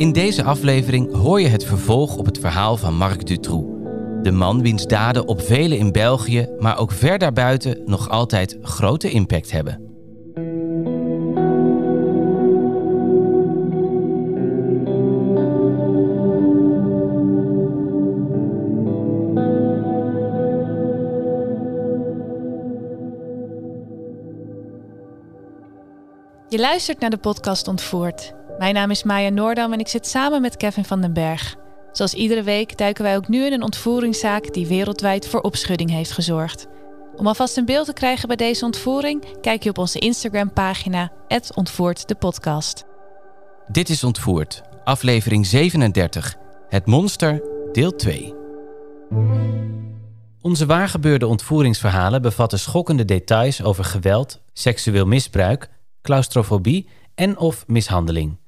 In deze aflevering hoor je het vervolg op het verhaal van Marc Dutroux. De man wiens daden op velen in België, maar ook ver daarbuiten, nog altijd grote impact hebben. Je luistert naar de podcast Ontvoerd. Mijn naam is Maya Noordam en ik zit samen met Kevin van den Berg. Zoals iedere week duiken wij ook nu in een ontvoeringszaak die wereldwijd voor opschudding heeft gezorgd. Om alvast een beeld te krijgen bij deze ontvoering, kijk je op onze Instagram-pagina Ontvoerd de podcast. Dit is Ontvoerd, aflevering 37. Het monster, deel 2. Onze waargebeurde ontvoeringsverhalen bevatten schokkende details over geweld, seksueel misbruik, claustrofobie en of mishandeling.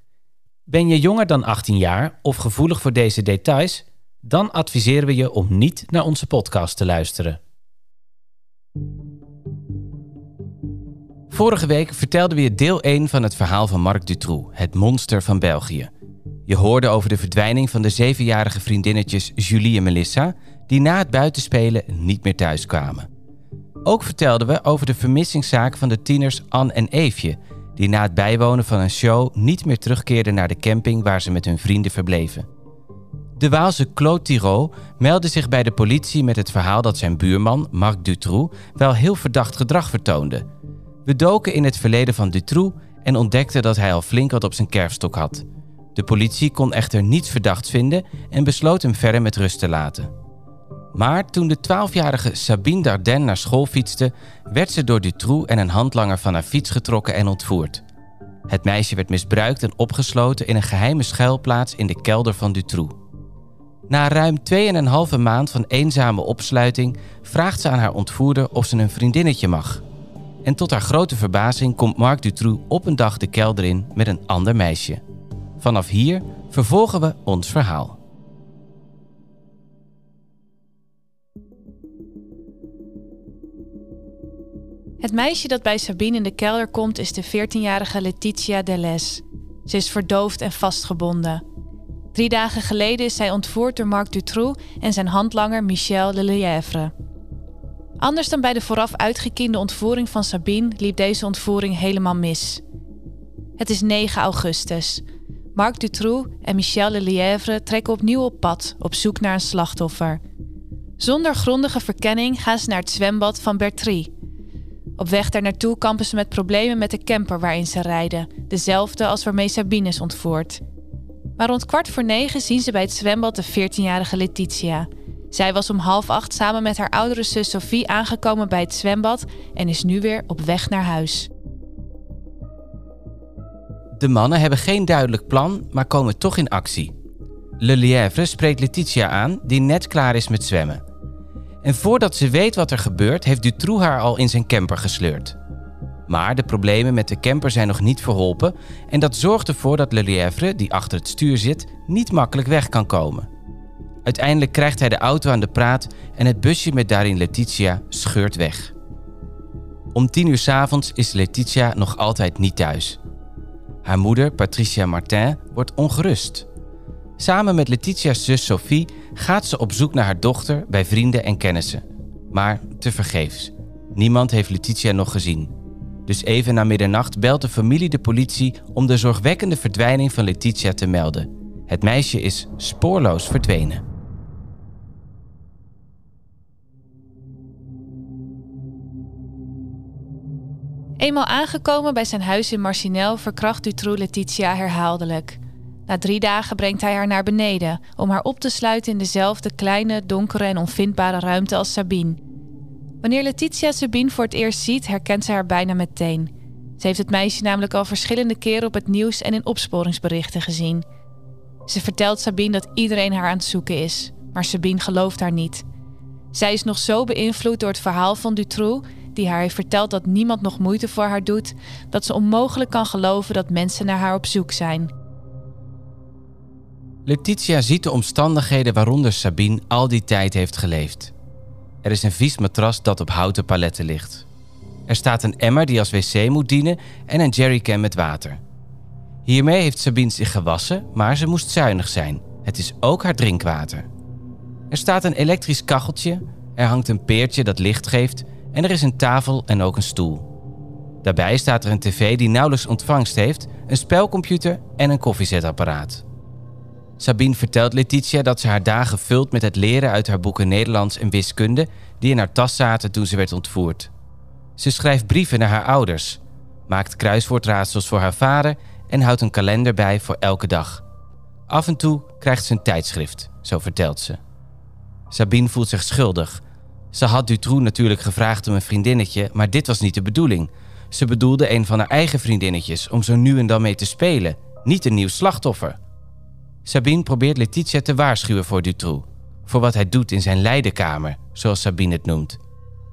Ben je jonger dan 18 jaar of gevoelig voor deze details? Dan adviseren we je om niet naar onze podcast te luisteren. Vorige week vertelden we je deel 1 van het verhaal van Marc Dutroux, het monster van België. Je hoorde over de verdwijning van de zevenjarige vriendinnetjes Julie en Melissa, die na het buitenspelen niet meer thuis kwamen. Ook vertelden we over de vermissingszaak van de tieners Anne en Eefje, die na het bijwonen van een show niet meer terugkeerden naar de camping waar ze met hun vrienden verbleven. De Waalse Claude Thiraud meldde zich bij de politie met het verhaal dat zijn buurman, Marc Dutroux, wel heel verdacht gedrag vertoonde. We doken in het verleden van Dutroux en ontdekten dat hij al flink wat op zijn kerfstok had. De politie kon echter niets verdachts vinden en besloot hem verder met rust te laten. Maar toen de 12-jarige Sabine Dardenne naar school fietste, werd ze door Dutroux en een handlanger van haar fiets getrokken en ontvoerd. Het meisje werd misbruikt en opgesloten in een geheime schuilplaats in de kelder van Dutroux. Na ruim 2,5 maand van eenzame opsluiting vraagt ze aan haar ontvoerder of ze een vriendinnetje mag. En tot haar grote verbazing komt Marc Dutroux op een dag de kelder in met een ander meisje. Vanaf hier vervolgen we ons verhaal. Het meisje dat bij Sabine in de kelder komt is de 14-jarige Letitia Deles. Ze is verdoofd en vastgebonden. Drie dagen geleden is zij ontvoerd door Marc Dutroux en zijn handlanger Michel Lelièvre. Anders dan bij de vooraf uitgekiende ontvoering van Sabine liep deze ontvoering helemaal mis. Het is 9 augustus. Marc Dutroux en Michel Lelièvre trekken opnieuw op pad op zoek naar een slachtoffer. Zonder grondige verkenning gaan ze naar het zwembad van Bertrie, op weg daar naartoe kampen ze met problemen met de camper waarin ze rijden, dezelfde als waarmee Sabine is ontvoerd. Maar rond kwart voor negen zien ze bij het zwembad de 14-jarige Letitia. Zij was om half acht samen met haar oudere zus Sophie aangekomen bij het zwembad en is nu weer op weg naar huis. De mannen hebben geen duidelijk plan, maar komen toch in actie. Le Lièvre spreekt Letitia aan, die net klaar is met zwemmen. En voordat ze weet wat er gebeurt, heeft Dutroux haar al in zijn camper gesleurd. Maar de problemen met de camper zijn nog niet verholpen en dat zorgt ervoor dat Lelièvre, die achter het stuur zit, niet makkelijk weg kan komen. Uiteindelijk krijgt hij de auto aan de praat en het busje met daarin Letitia scheurt weg. Om tien uur s avonds is Letitia nog altijd niet thuis. Haar moeder, Patricia Martin, wordt ongerust. Samen met Letitia's zus Sophie gaat ze op zoek naar haar dochter bij vrienden en kennissen. Maar tevergeefs. Niemand heeft Letitia nog gezien. Dus even na middernacht belt de familie de politie om de zorgwekkende verdwijning van Letitia te melden. Het meisje is spoorloos verdwenen. Eenmaal aangekomen bij zijn huis in Marcinel verkracht Dutroux Letitia herhaaldelijk. Na drie dagen brengt hij haar naar beneden om haar op te sluiten in dezelfde kleine, donkere en onvindbare ruimte als Sabine. Wanneer Letitia Sabine voor het eerst ziet, herkent ze haar bijna meteen. Ze heeft het meisje namelijk al verschillende keren op het nieuws en in opsporingsberichten gezien. Ze vertelt Sabine dat iedereen haar aan het zoeken is, maar Sabine gelooft haar niet. Zij is nog zo beïnvloed door het verhaal van Dutroux, die haar heeft verteld dat niemand nog moeite voor haar doet, dat ze onmogelijk kan geloven dat mensen naar haar op zoek zijn. Letitia ziet de omstandigheden waaronder Sabine al die tijd heeft geleefd. Er is een vies matras dat op houten paletten ligt. Er staat een emmer die als wc moet dienen en een jerrycan met water. Hiermee heeft Sabine zich gewassen, maar ze moest zuinig zijn. Het is ook haar drinkwater. Er staat een elektrisch kacheltje, er hangt een peertje dat licht geeft en er is een tafel en ook een stoel. Daarbij staat er een tv die nauwelijks ontvangst heeft, een spelcomputer en een koffiezetapparaat. Sabine vertelt Letitia dat ze haar dagen vult met het leren uit haar boeken Nederlands en wiskunde die in haar tas zaten toen ze werd ontvoerd. Ze schrijft brieven naar haar ouders, maakt kruiswoordraadsels voor haar vader en houdt een kalender bij voor elke dag. Af en toe krijgt ze een tijdschrift, zo vertelt ze. Sabine voelt zich schuldig. Ze had Dutroux natuurlijk gevraagd om een vriendinnetje, maar dit was niet de bedoeling. Ze bedoelde een van haar eigen vriendinnetjes om zo nu en dan mee te spelen, niet een nieuw slachtoffer. Sabine probeert Letitia te waarschuwen voor Dutroux, voor wat hij doet in zijn lijdenkamer, zoals Sabine het noemt.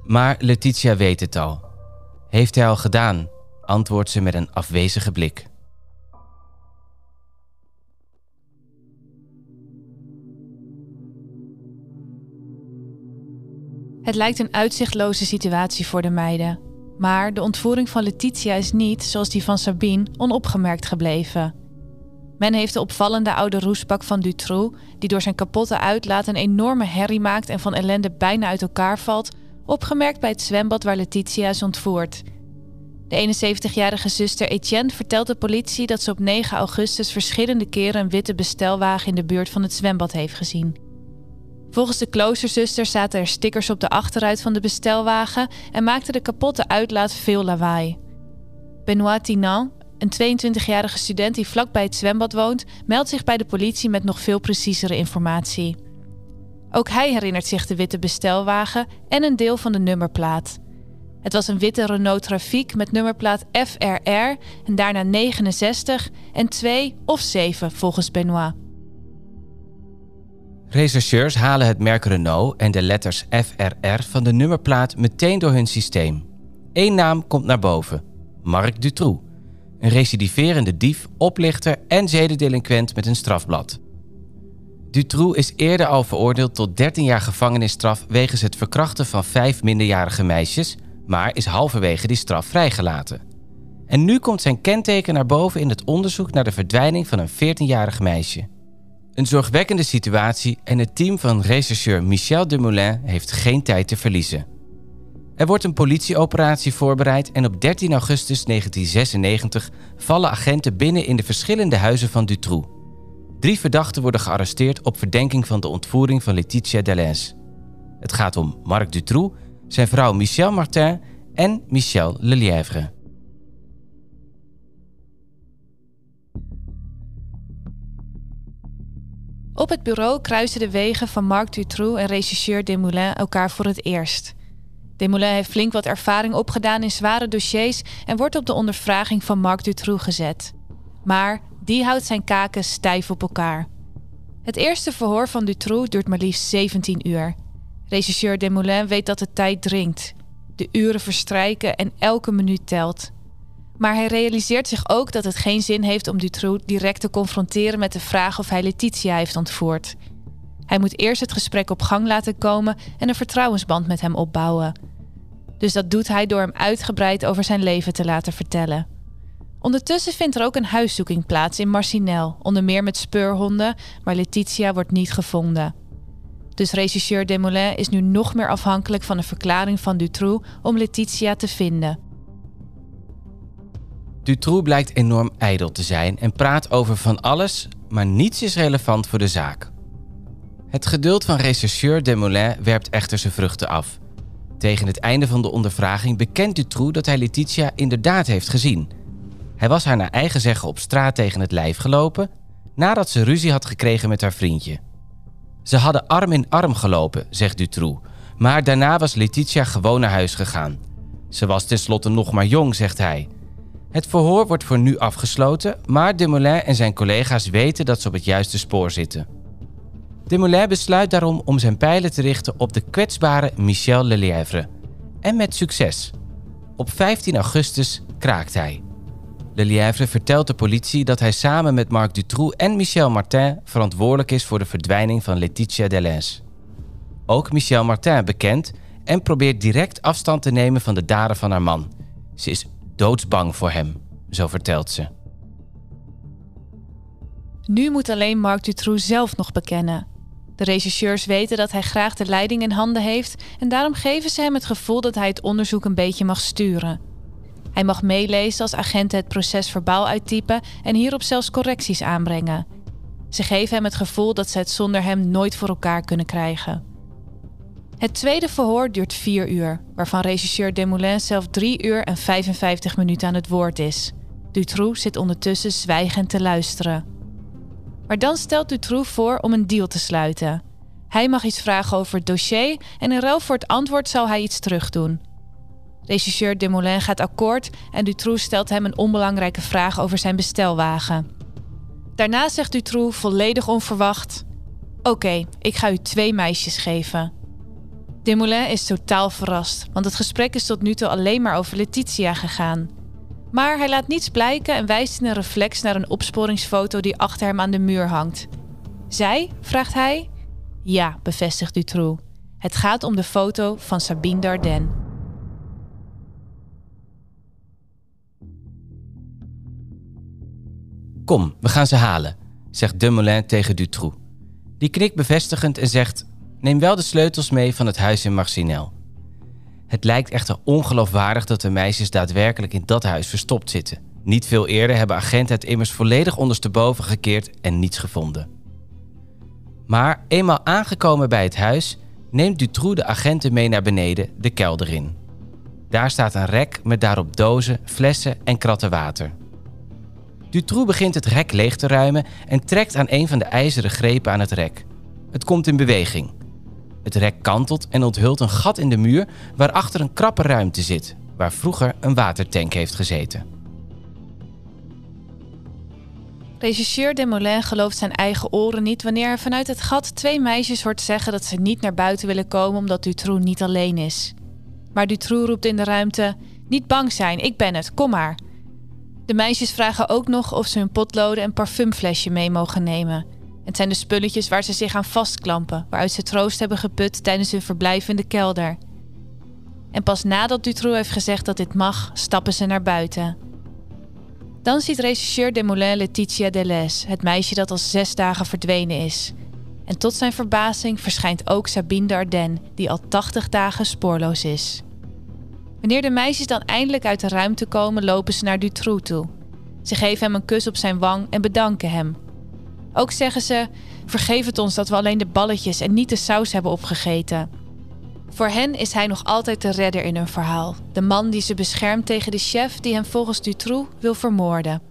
Maar Letitia weet het al. Heeft hij al gedaan, antwoordt ze met een afwezige blik. Het lijkt een uitzichtloze situatie voor de meiden. Maar de ontvoering van Letitia is niet, zoals die van Sabine, onopgemerkt gebleven. Men heeft de opvallende oude roesbak van Dutroux, die door zijn kapotte uitlaat een enorme herrie maakt en van ellende bijna uit elkaar valt, opgemerkt bij het zwembad waar Letitia is ontvoerd. De 71-jarige zuster Etienne vertelt de politie dat ze op 9 augustus verschillende keren een witte bestelwagen in de buurt van het zwembad heeft gezien. Volgens de kloosterzuster zaten er stickers op de achteruit van de bestelwagen en maakte de kapotte uitlaat veel lawaai. Benoît Tinan, een 22-jarige student die vlakbij het zwembad woont, meldt zich bij de politie met nog veel preciezere informatie. Ook hij herinnert zich de witte bestelwagen en een deel van de nummerplaat. Het was een witte Renault Trafiek met nummerplaat FRR en daarna 69 en 2 of 7 volgens Benoit. Rechercheurs halen het merk Renault en de letters FRR van de nummerplaat meteen door hun systeem. Eén naam komt naar boven: Marc Dutroux. Een recidiverende dief, oplichter en zedendelinquent met een strafblad. Dutroux is eerder al veroordeeld tot 13 jaar gevangenisstraf wegens het verkrachten van vijf minderjarige meisjes, maar is halverwege die straf vrijgelaten. En nu komt zijn kenteken naar boven in het onderzoek naar de verdwijning van een 14-jarig meisje. Een zorgwekkende situatie en het team van rechercheur Michel Dumoulin heeft geen tijd te verliezen. Er wordt een politieoperatie voorbereid en op 13 augustus 1996 vallen agenten binnen in de verschillende huizen van Dutroux. Drie verdachten worden gearresteerd op verdenking van de ontvoering van Letitia Deleuze. Het gaat om Marc Dutroux, zijn vrouw Michel Martin en Michel Lelièvre. Op het bureau kruisen de wegen van Marc Dutroux en rechercheur Desmoulins elkaar voor het eerst. Desmoulins heeft flink wat ervaring opgedaan in zware dossiers en wordt op de ondervraging van Marc Dutroux gezet. Maar die houdt zijn kaken stijf op elkaar. Het eerste verhoor van Dutroux duurt maar liefst 17 uur. Rechercheur Desmoulins weet dat de tijd dringt. De uren verstrijken en elke minuut telt. Maar hij realiseert zich ook dat het geen zin heeft om Dutroux direct te confronteren met de vraag of hij Letitia heeft ontvoerd. Hij moet eerst het gesprek op gang laten komen en een vertrouwensband met hem opbouwen. Dus dat doet hij door hem uitgebreid over zijn leven te laten vertellen. Ondertussen vindt er ook een huiszoeking plaats in Marcinel, onder meer met speurhonden, maar Letitia wordt niet gevonden. Dus regisseur Desmoulins is nu nog meer afhankelijk van een verklaring van Dutroux om Letitia te vinden. Dutroux blijkt enorm ijdel te zijn en praat over van alles, maar niets is relevant voor de zaak. Het geduld van rechercheur Desmoulins werpt echter zijn vruchten af. Tegen het einde van de ondervraging bekent Dutroux dat hij Letitia inderdaad heeft gezien. Hij was haar naar eigen zeggen op straat tegen het lijf gelopen nadat ze ruzie had gekregen met haar vriendje. Ze hadden arm in arm gelopen, zegt Dutroux, maar daarna was Letitia gewoon naar huis gegaan. Ze was tenslotte nog maar jong, zegt hij. Het verhoor wordt voor nu afgesloten, maar Dumoulin en zijn collega's weten dat ze op het juiste spoor zitten. Dumoulin besluit daarom om zijn pijlen te richten op de kwetsbare Michel Lelièvre. En met succes. Op 15 augustus kraakt hij. Lelièvre vertelt de politie dat hij samen met Marc Dutroux en Michel Martin verantwoordelijk is voor de verdwijning van Laetitia Delens. Ook Michel Martin bekent en probeert direct afstand te nemen van de daden van haar man. Ze is doodsbang voor hem, zo vertelt ze. Nu moet alleen Marc Dutroux zelf nog bekennen. De rechercheurs weten dat hij graag de leiding in handen heeft en daarom geven ze hem het gevoel dat hij het onderzoek een beetje mag sturen. Hij mag meelezen als agenten het proces verbaal uittypen en hierop zelfs correcties aanbrengen. Ze geven hem het gevoel dat ze het zonder hem nooit voor elkaar kunnen krijgen. Het tweede verhoor duurt vier uur, waarvan regisseur Desmoulins zelf drie uur en 55 minuten aan het woord is. Dutroux zit ondertussen zwijgend te luisteren. Maar dan stelt Dutroux voor om een deal te sluiten. Hij mag iets vragen over het dossier en in ruil voor het antwoord zal hij iets terugdoen. Regisseur Desmoulins gaat akkoord en Dutroux stelt hem een onbelangrijke vraag over zijn bestelwagen. Daarna zegt Dutroux volledig onverwacht: Oké, ik ga u twee meisjes geven. Desmoulins is totaal verrast, want het gesprek is tot nu toe alleen maar over Letitia gegaan. Maar hij laat niets blijken en wijst in een reflex naar een opsporingsfoto die achter hem aan de muur hangt. Zij? vraagt hij. Ja, bevestigt Dutroux. Het gaat om de foto van Sabine Dardenne. Kom, we gaan ze halen, zegt Dumoulin tegen Dutroux. Die knikt bevestigend en zegt: Neem wel de sleutels mee van het huis in Marcinel. Het lijkt echter ongeloofwaardig dat de meisjes daadwerkelijk in dat huis verstopt zitten. Niet veel eerder hebben agenten het immers volledig ondersteboven gekeerd en niets gevonden. Maar eenmaal aangekomen bij het huis, neemt Dutroux de agenten mee naar beneden, de kelder in. Daar staat een rek met daarop dozen, flessen en kratten water. Dutroux begint het rek leeg te ruimen en trekt aan een van de ijzeren grepen aan het rek. Het komt in beweging. Het rek kantelt en onthult een gat in de muur waarachter een krappe ruimte zit, waar vroeger een watertank heeft gezeten. Regisseur Desmoulins gelooft zijn eigen oren niet wanneer hij vanuit het gat twee meisjes hoort zeggen dat ze niet naar buiten willen komen omdat Dutroux niet alleen is. Maar Dutroux roept in de ruimte: Niet bang zijn, ik ben het, kom maar. De meisjes vragen ook nog of ze hun potloden en parfumflesje mee mogen nemen. Het zijn de spulletjes waar ze zich aan vastklampen, waaruit ze troost hebben geput tijdens hun verblijf in de kelder. En pas nadat Dutroux heeft gezegd dat dit mag, stappen ze naar buiten. Dan ziet regisseur Desmoulins Letitia Deleuze, het meisje dat al zes dagen verdwenen is. En tot zijn verbazing verschijnt ook Sabine Dardenne, die al 80 dagen spoorloos is. Wanneer de meisjes dan eindelijk uit de ruimte komen, lopen ze naar Dutroux toe. Ze geven hem een kus op zijn wang en bedanken hem. Ook zeggen ze: Vergeef het ons dat we alleen de balletjes en niet de saus hebben opgegeten. Voor hen is hij nog altijd de redder in hun verhaal. De man die ze beschermt tegen de chef die hem volgens Dutroux wil vermoorden.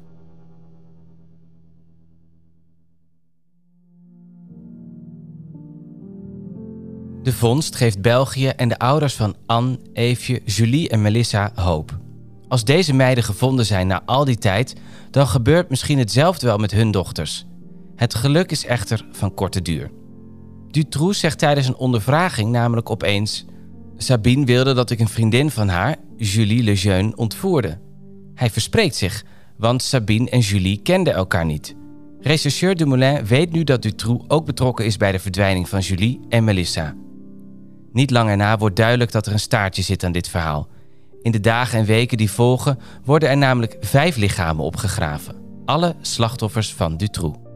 De vondst geeft België en de ouders van Anne, Eefje, Julie en Melissa hoop. Als deze meiden gevonden zijn na al die tijd, dan gebeurt misschien hetzelfde wel met hun dochters. Het geluk is echter van korte duur. Dutroux zegt tijdens een ondervraging namelijk opeens: Sabine wilde dat ik een vriendin van haar, Julie Lejeune, ontvoerde. Hij verspreekt zich, want Sabine en Julie kenden elkaar niet. Rechercheur Dumoulin weet nu dat Dutroux ook betrokken is bij de verdwijning van Julie en Melissa. Niet lang erna wordt duidelijk dat er een staartje zit aan dit verhaal. In de dagen en weken die volgen worden er namelijk vijf lichamen opgegraven. Alle slachtoffers van Dutroux.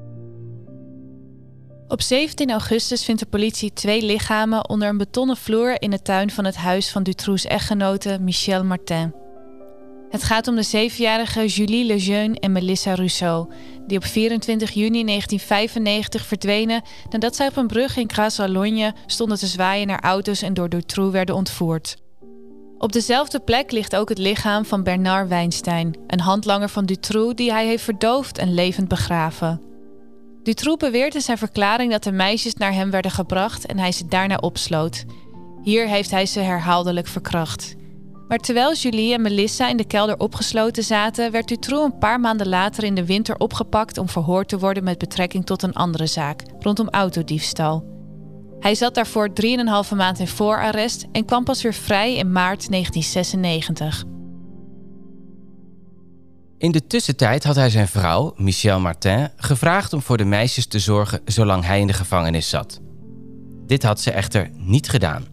Op 17 augustus vindt de politie twee lichamen onder een betonnen vloer in de tuin van het huis van Dutroux' echtgenote Michel Martin. Het gaat om de zevenjarige Julie Lejeune en Melissa Rousseau, die op 24 juni 1995 verdwenen nadat zij op een brug in Gras-Wallonje stonden te zwaaien naar auto's en door Dutroux werden ontvoerd. Op dezelfde plek ligt ook het lichaam van Bernard Weinstein, een handlanger van Dutroux die hij heeft verdoofd en levend begraven. Dutroux beweert in zijn verklaring dat de meisjes naar hem werden gebracht en hij ze daarna opsloot. Hier heeft hij ze herhaaldelijk verkracht. Maar terwijl Julie en Melissa in de kelder opgesloten zaten, werd Dutroux een paar maanden later in de winter opgepakt om verhoord te worden met betrekking tot een andere zaak, rondom autodiefstal. Hij zat daarvoor 3,5 maand in voorarrest en kwam pas weer vrij in maart 1996. In de tussentijd had hij zijn vrouw, Michelle Martin, gevraagd om voor de meisjes te zorgen zolang hij in de gevangenis zat. Dit had ze echter niet gedaan.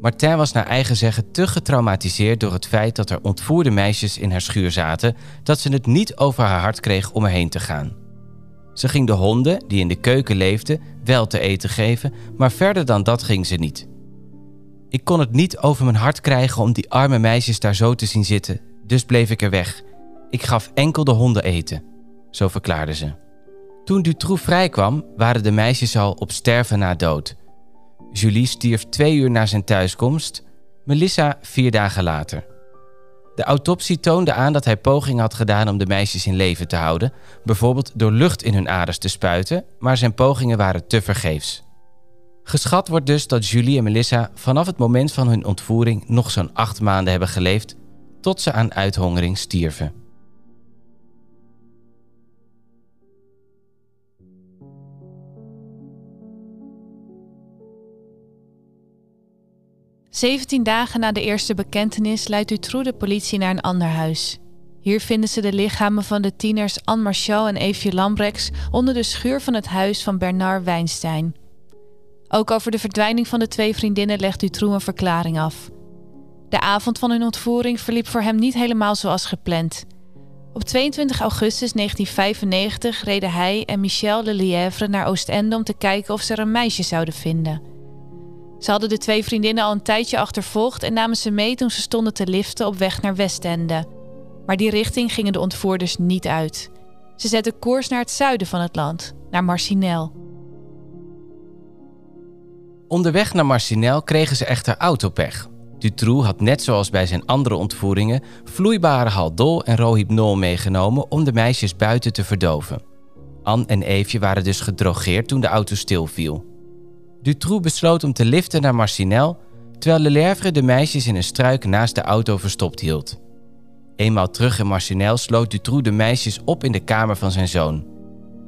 Martin was naar eigen zeggen te getraumatiseerd door het feit dat er ontvoerde meisjes in haar schuur zaten, dat ze het niet over haar hart kreeg om erheen te gaan. Ze ging de honden, die in de keuken leefden, wel te eten geven, maar verder dan dat ging ze niet. Ik kon het niet over mijn hart krijgen om die arme meisjes daar zo te zien zitten, dus bleef ik er weg. Ik gaf enkel de honden eten, zo verklaarde ze. Toen Dutroux vrijkwam, waren de meisjes al op sterven na dood. Julie stierf twee uur na zijn thuiskomst, Melissa vier dagen later. De autopsie toonde aan dat hij pogingen had gedaan om de meisjes in leven te houden, bijvoorbeeld door lucht in hun aders te spuiten, maar zijn pogingen waren te vergeefs. Geschat wordt dus dat Julie en Melissa vanaf het moment van hun ontvoering nog zo'n acht maanden hebben geleefd, tot ze aan uithongering stierven. 17 dagen na de eerste bekentenis leidt Dutroux de politie naar een ander huis. Hier vinden ze de lichamen van de tieners Anne Marchal en Eefje Lambrechts onder de schuur van het huis van Bernard Wijnstein. Ook over de verdwijning van de twee vriendinnen legt Dutroux een verklaring af. De avond van hun ontvoering verliep voor hem niet helemaal zoals gepland. Op 22 augustus 1995 reden hij en Michel Lelièvre naar Oostende om te kijken of ze er een meisje zouden vinden. Ze hadden de twee vriendinnen al een tijdje achtervolgd en namen ze mee toen ze stonden te liften op weg naar Westende. Maar die richting gingen de ontvoerders niet uit. Ze zetten koers naar het zuiden van het land, naar Marcinel. Onderweg naar Marcinel kregen ze echter autopech. Dutroux had net zoals bij zijn andere ontvoeringen vloeibare haldol en rohypnol meegenomen om de meisjes buiten te verdoven. Anne en Eefje waren dus gedrogeerd toen de auto stilviel. Dutroux besloot om te liften naar Marcinel, terwijl Lelèvre de meisjes in een struik naast de auto verstopt hield. Eenmaal terug in Marcinel sloot Dutroux de meisjes op in de kamer van zijn zoon.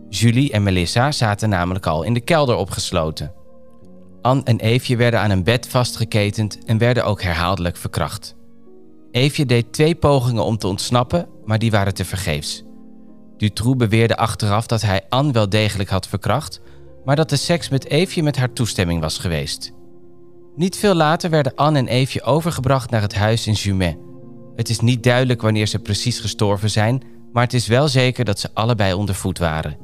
Julie en Melissa zaten namelijk al in de kelder opgesloten. Anne en Eefje werden aan een bed vastgeketend en werden ook herhaaldelijk verkracht. Eefje deed twee pogingen om te ontsnappen, maar die waren tevergeefs. Dutroux beweerde achteraf dat hij Anne wel degelijk had verkracht, maar dat de seks met Eefje met haar toestemming was geweest. Niet veel later werden Anne en Eefje overgebracht naar het huis in Jumet. Het is niet duidelijk wanneer ze precies gestorven zijn, maar het is wel zeker dat ze allebei ondervoed waren.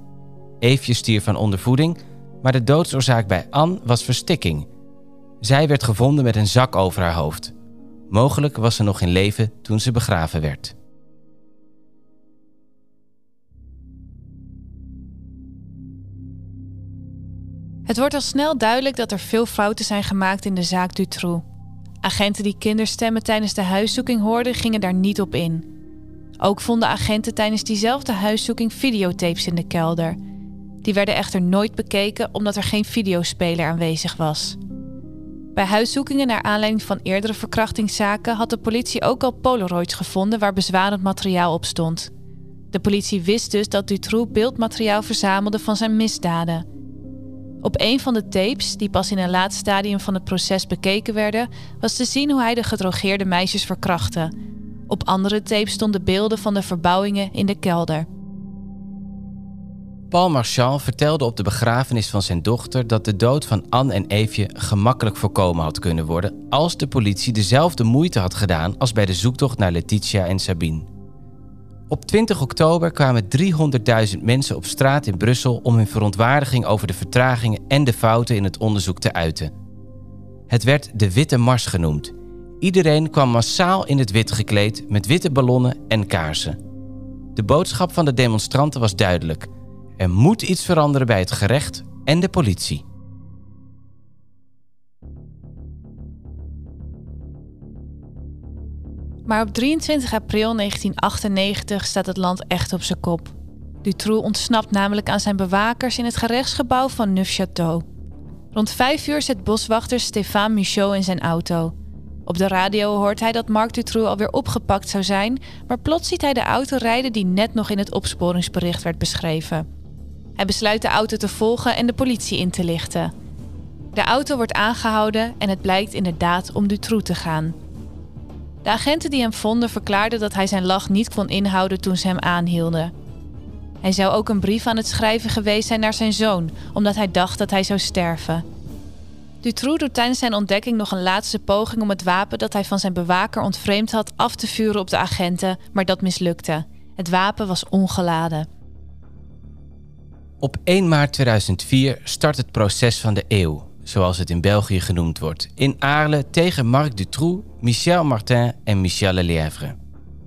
Eefje stierf van ondervoeding, maar de doodsoorzaak bij Anne was verstikking. Zij werd gevonden met een zak over haar hoofd. Mogelijk was ze nog in leven toen ze begraven werd. Het wordt al snel duidelijk dat er veel fouten zijn gemaakt in de zaak Dutroux. Agenten die kinderstemmen tijdens de huiszoeking hoorden, gingen daar niet op in. Ook vonden agenten tijdens diezelfde huiszoeking videotapes in de kelder. Die werden echter nooit bekeken omdat er geen videospeler aanwezig was. Bij huiszoekingen naar aanleiding van eerdere verkrachtingszaken had de politie ook al Polaroids gevonden waar bezwarend materiaal op stond. De politie wist dus dat Dutroux beeldmateriaal verzamelde van zijn misdaden. Op een van de tapes, die pas in een laat stadium van het proces bekeken werden, was te zien hoe hij de gedrogeerde meisjes verkrachtte. Op andere tapes stonden beelden van de verbouwingen in de kelder. Paul Marchal vertelde op de begrafenis van zijn dochter dat de dood van Anne en Eefje gemakkelijk voorkomen had kunnen worden als de politie dezelfde moeite had gedaan als bij de zoektocht naar Letitia en Sabine. Op 20 oktober kwamen 300.000 mensen op straat in Brussel om hun verontwaardiging over de vertragingen en de fouten in het onderzoek te uiten. Het werd de Witte Mars genoemd. Iedereen kwam massaal in het wit gekleed met witte ballonnen en kaarsen. De boodschap van de demonstranten was duidelijk: er moet iets veranderen bij het gerecht en de politie. Maar op 23 april 1998 staat het land echt op zijn kop. Dutroux ontsnapt namelijk aan zijn bewakers in het gerechtsgebouw van Neufchâteau. Rond vijf uur zet boswachter Stéphane Michaud in zijn auto. Op de radio hoort hij dat Marc Dutroux alweer opgepakt zou zijn, maar plots ziet hij de auto rijden die net nog in het opsporingsbericht werd beschreven. Hij besluit de auto te volgen en de politie in te lichten. De auto wordt aangehouden en het blijkt inderdaad om Dutroux te gaan. De agenten die hem vonden verklaarden dat hij zijn lach niet kon inhouden toen ze hem aanhielden. Hij zou ook een brief aan het schrijven geweest zijn naar zijn zoon, omdat hij dacht dat hij zou sterven. Dutroux doet tijdens zijn ontdekking nog een laatste poging om het wapen dat hij van zijn bewaker ontvreemd had af te vuren op de agenten, maar dat mislukte. Het wapen was ongeladen. Op 1 maart 2004 start het proces van de eeuw, zoals het in België genoemd wordt, in Aarle tegen Marc Dutroux, Michel Martin en Michel Lelièvre.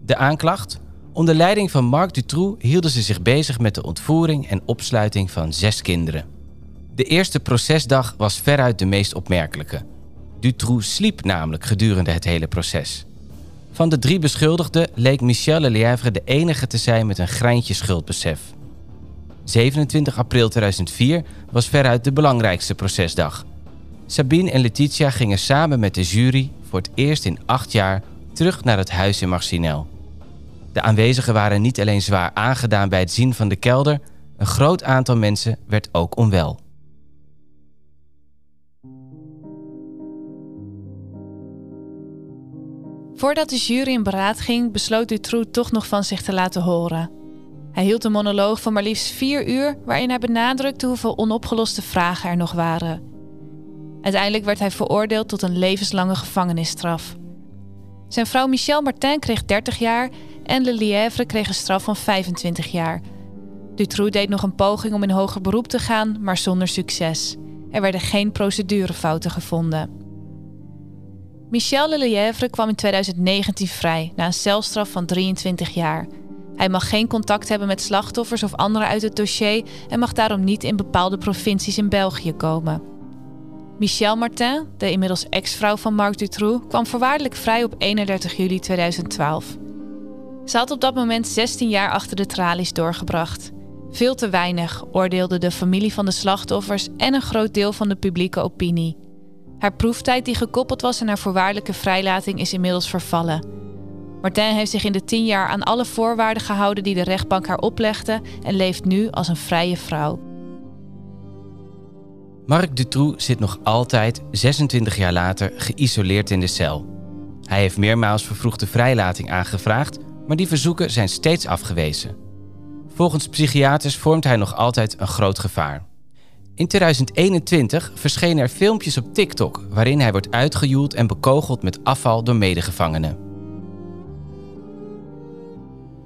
De aanklacht? Onder leiding van Marc Dutroux hielden ze zich bezig met de ontvoering en opsluiting van zes kinderen. De eerste procesdag was veruit de meest opmerkelijke. Dutroux sliep namelijk gedurende het hele proces. Van de drie beschuldigden leek Michel Lelièvre de enige te zijn met een greintje schuldbesef. 27 april 2004 was veruit de belangrijkste procesdag. Sabine en Letitia gingen samen met de jury voor het eerst in acht jaar terug naar het huis in Marcinel. De aanwezigen waren niet alleen zwaar aangedaan bij het zien van de kelder, een groot aantal mensen werd ook onwel. Voordat de jury in beraad ging, besloot Dutroux toch nog van zich te laten horen. Hij hield een monoloog van maar liefst vier uur, waarin hij benadrukte hoeveel onopgeloste vragen er nog waren. Uiteindelijk werd hij veroordeeld tot een levenslange gevangenisstraf. Zijn vrouw Michel Martin kreeg 30 jaar en Le Lièvre kreeg een straf van 25 jaar. Dutroux deed nog een poging om in hoger beroep te gaan, maar zonder succes. Er werden geen procedurefouten gevonden. Michel Le Lièvre kwam in 2019 vrij na een celstraf van 23 jaar. Hij mag geen contact hebben met slachtoffers of anderen uit het dossier en mag daarom niet in bepaalde provincies in België komen. Michel Martin, de inmiddels ex-vrouw van Marc Dutroux, kwam voorwaardelijk vrij op 31 juli 2012. Ze had op dat moment 16 jaar achter de tralies doorgebracht. Veel te weinig, oordeelde de familie van de slachtoffers en een groot deel van de publieke opinie. Haar proeftijd, die gekoppeld was aan haar voorwaardelijke vrijlating, is inmiddels vervallen. Martin heeft zich in de tien jaar aan alle voorwaarden gehouden die de rechtbank haar oplegde en leeft nu als een vrije vrouw. Marc Dutroux zit nog altijd, 26 jaar later, geïsoleerd in de cel. Hij heeft meermaals vervroegde vrijlating aangevraagd, maar die verzoeken zijn steeds afgewezen. Volgens psychiaters vormt hij nog altijd een groot gevaar. In 2021 verschenen er filmpjes op TikTok waarin hij wordt uitgejoeld en bekogeld met afval door medegevangenen.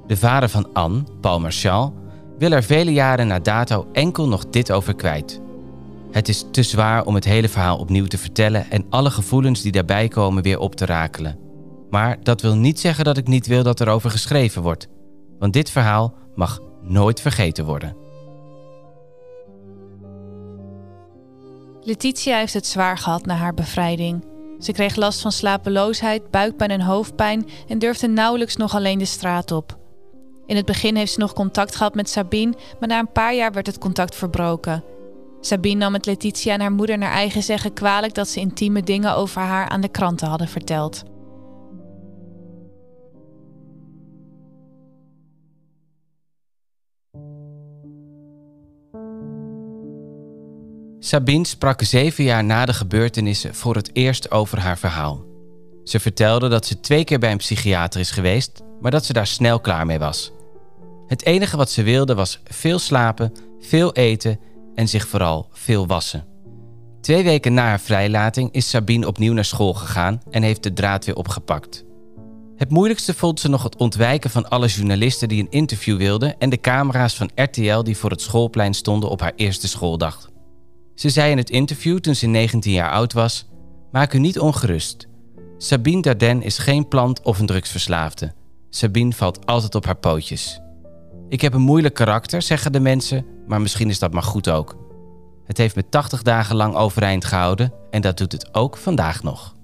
De vader van Anne, Paul Marchal, wil er vele jaren na dato enkel nog dit over kwijt. Het is te zwaar om het hele verhaal opnieuw te vertellen en alle gevoelens die daarbij komen weer op te rakelen. Maar dat wil niet zeggen dat ik niet wil dat er over geschreven wordt, want dit verhaal mag nooit vergeten worden. Letitia heeft het zwaar gehad na haar bevrijding. Ze kreeg last van slapeloosheid, buikpijn en hoofdpijn en durfde nauwelijks nog alleen de straat op. In het begin heeft ze nog contact gehad met Sabine, maar na een paar jaar werd het contact verbroken. Sabine nam het Letitia en haar moeder naar eigen zeggen kwalijk dat ze intieme dingen over haar aan de kranten hadden verteld. Sabine sprak zeven jaar na de gebeurtenissen voor het eerst over haar verhaal. Ze vertelde dat ze twee keer bij een psychiater is geweest, maar dat ze daar snel klaar mee was. Het enige wat ze wilde was veel slapen, veel eten en zich vooral veel wassen. Twee weken na haar vrijlating is Sabine opnieuw naar school gegaan en heeft de draad weer opgepakt. Het moeilijkste vond ze nog het ontwijken van alle journalisten die een interview wilden en de camera's van RTL die voor het schoolplein stonden op haar eerste schooldag. Ze zei in het interview toen ze 19 jaar oud was: Maak u niet ongerust. Sabine Darden is geen plant of een drugsverslaafde. Sabine valt altijd op haar pootjes. Ik heb een moeilijk karakter, zeggen de mensen, maar misschien is dat maar goed ook. Het heeft me 80 dagen lang overeind gehouden en dat doet het ook vandaag nog.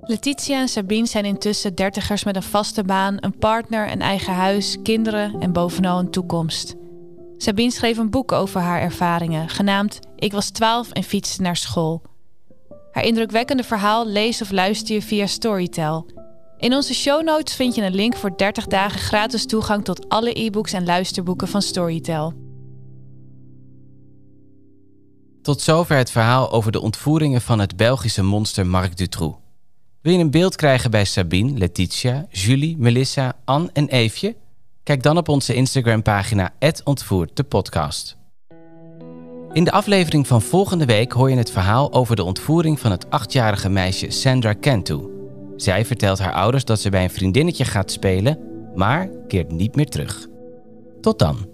Letitia en Sabine zijn intussen dertigers met een vaste baan, een partner, een eigen huis, kinderen en bovenal een toekomst. Sabine schreef een boek over haar ervaringen, genaamd Ik was 12 en fietste naar school. Haar indrukwekkende verhaal lees of luister je via Storytel. In onze show notes vind je een link voor 30 dagen gratis toegang tot alle e-books en luisterboeken van Storytel. Tot zover het verhaal over de ontvoeringen van het Belgische monster Marc Dutroux. Wil je een beeld krijgen bij Sabine, Letitia, Julie, Melissa, Anne en Eefje? Kijk dan op onze Instagram-pagina ontvoerd de podcast. In de aflevering van volgende week hoor je het verhaal over de ontvoering van het achtjarige meisje Sandra Cantu. Zij vertelt haar ouders dat ze bij een vriendinnetje gaat spelen, maar keert niet meer terug. Tot dan.